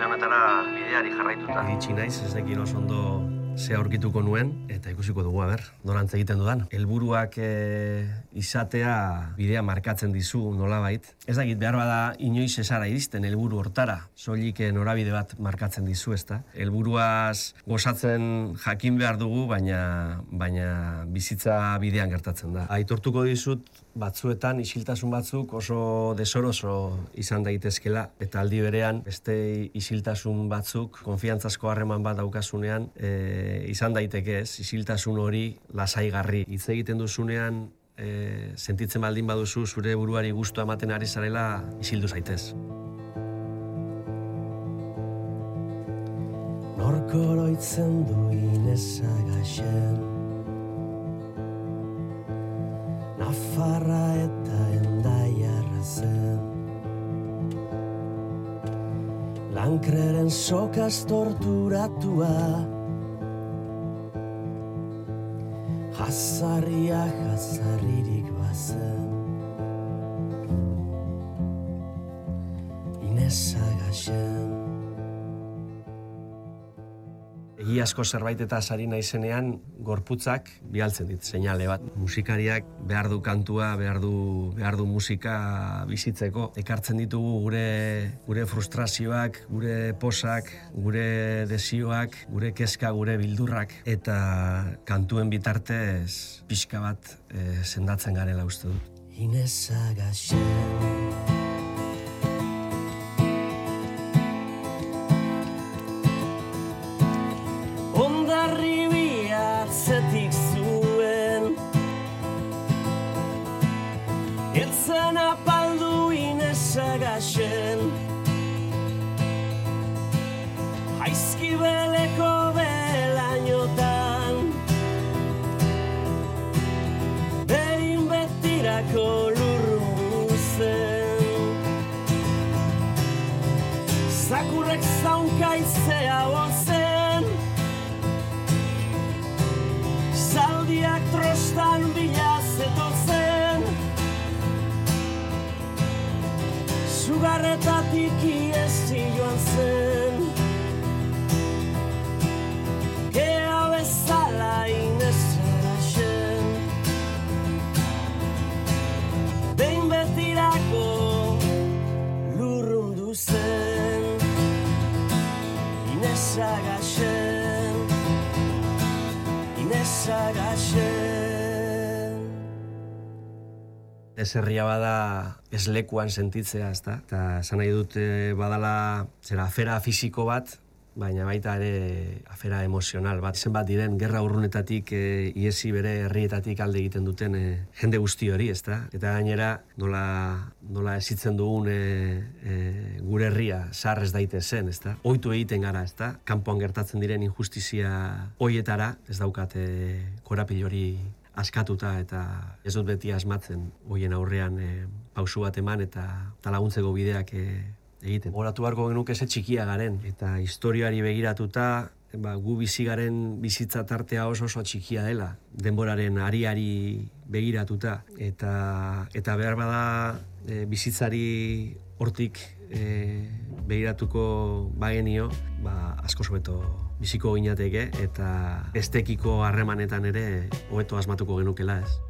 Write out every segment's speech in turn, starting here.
luze honetara bideari jarraituta. Iritsi naiz, ez dekin oso ondo ze aurkituko nuen, eta ikusiko dugu, aber, norantz egiten dudan. Helburuak e, izatea bidea markatzen dizu nolabait. Ez dakit behar bada inoiz esara iristen helburu hortara, soilik eh, norabide bat markatzen dizu, ezta? Helburuaz gozatzen jakin behar dugu, baina baina bizitza bidean gertatzen da. Aitortuko dizut batzuetan isiltasun batzuk oso desoroso izan daitezkela eta aldi berean beste isiltasun batzuk konfiantzazko harreman bat daukasunean e, izan daiteke ez. Isiltasun hori lasaigarri. Hitz egiten duzunean e, sentitzen baldin baduzu zure buruari gustu ematen ari zarela isildu zaitez. Norkoroitzen du inezagaxen Nafarra eta endaiarra zen. Lankreren sokaz torturatua. Jazarria jazarririk bazen. Inezagaxen egiazko zerbait eta sari naizenean gorputzak bialtzen dit seinale bat. Musikariak behar du kantua, behar du, behar du musika bizitzeko. Ekartzen ditugu gure gure frustrazioak, gure posak, gure desioak, gure kezka, gure bildurrak eta kantuen bitartez pixka bat e, sendatzen garela uste dut. Inezagaxen inezagaxen Haizki beleko belainotan. Behin betirako lurrundu zen. Zakurrek zaunkaizea ozen. Zaldiak trostan bilaz etotzen Sugarretatik iesi joan zen. Gea bezala inezera zen Behin betirako lurrundu zen. Inezagaxen Inezagaxen Ez herria bada ez lekuan sentitzea, ezta? Eta esan nahi dut badala zera afera fisiko bat, baina baita ere afera emozional bat. Zenbat diren gerra urrunetatik e, iesi bere herrietatik alde egiten duten e, jende guzti hori, ezta? Eta gainera nola, nola esitzen dugun e, e, gure herria sarrez daite zen, ezta? Oitu egiten gara, ezta? Kanpoan gertatzen diren injustizia hoietara, ez daukate korapil hori askatuta eta ez dut beti asmatzen hoien aurrean e, pausu bat eman eta, eta laguntzeko bideak e, egiten. Horatu beharko genuke ze txikia garen eta historiari begiratuta ba, gu bizi garen bizitza tartea oso oso txikia dela denboraren ariari begiratuta eta eta behar bada e, bizitzari hortik e, begiratuko bagenio ba, asko hobeto biziko ginateke eta estekiko harremanetan ere hobeto asmatuko genukela ez.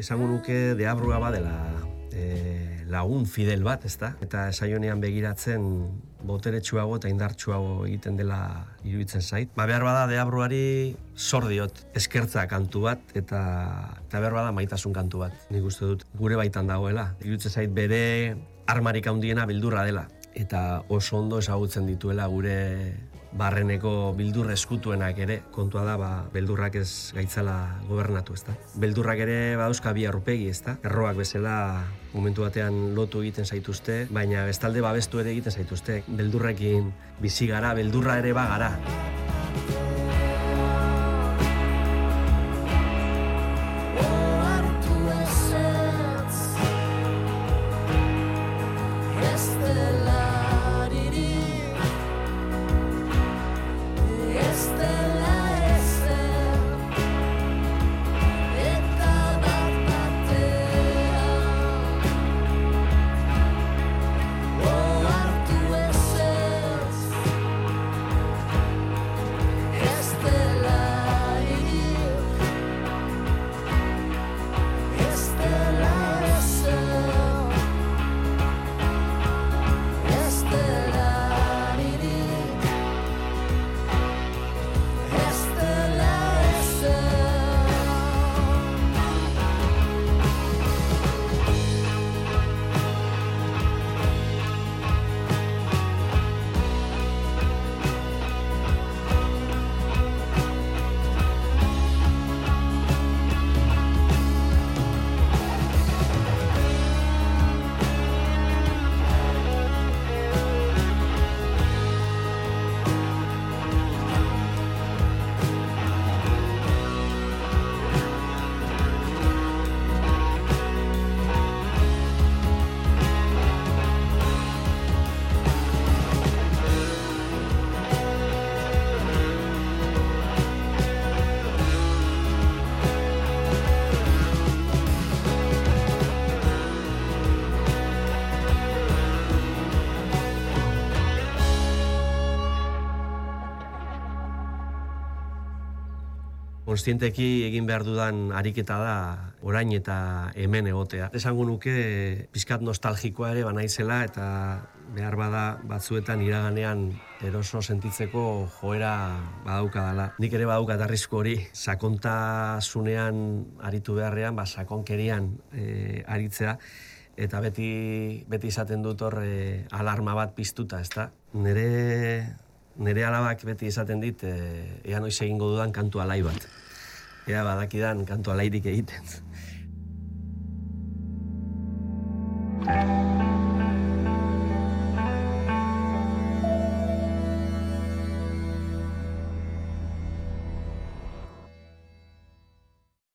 esango nuke deabrua badela e, lagun fidel bat, ezta? Eta esaionean begiratzen boteretsuago eta indartsuago egiten dela iruditzen zait. Ba, behar bada deabruari zor diot eskertza kantu bat eta, eta behar bada maitasun kantu bat. Nik uste dut gure baitan dagoela. Iruditzen zait bere armarik handiena bildurra dela. Eta oso ondo ezagutzen dituela gure barreneko bildur eskutuenak ere, kontua da, ba, beldurrak ez gaitzala gobernatu, ezta. Beldurrak ere badauzka bi aurpegi, ezta. Erroak bezala momentu batean lotu egiten zaituzte, baina bestalde babestu ere egiten zaituzte. Beldurrekin bizi gara, beldurra ere bagara. Konstienteki egin behar dudan ariketa da orain eta hemen egotea. Esango nuke pizkat nostalgikoa ere banaizela eta behar bada batzuetan iraganean eroso sentitzeko joera badaukadala. Nik ere badaukat arrisku hori sakontasunean aritu beharrean, ba, sakonkerian e, aritzea eta beti beti izaten dut hor e, alarma bat piztuta, ezta? Nere nere alabak beti esaten dit e, ea noiz egingo dudan kantu alai bat. Ea badakidan kantu alairik egiten.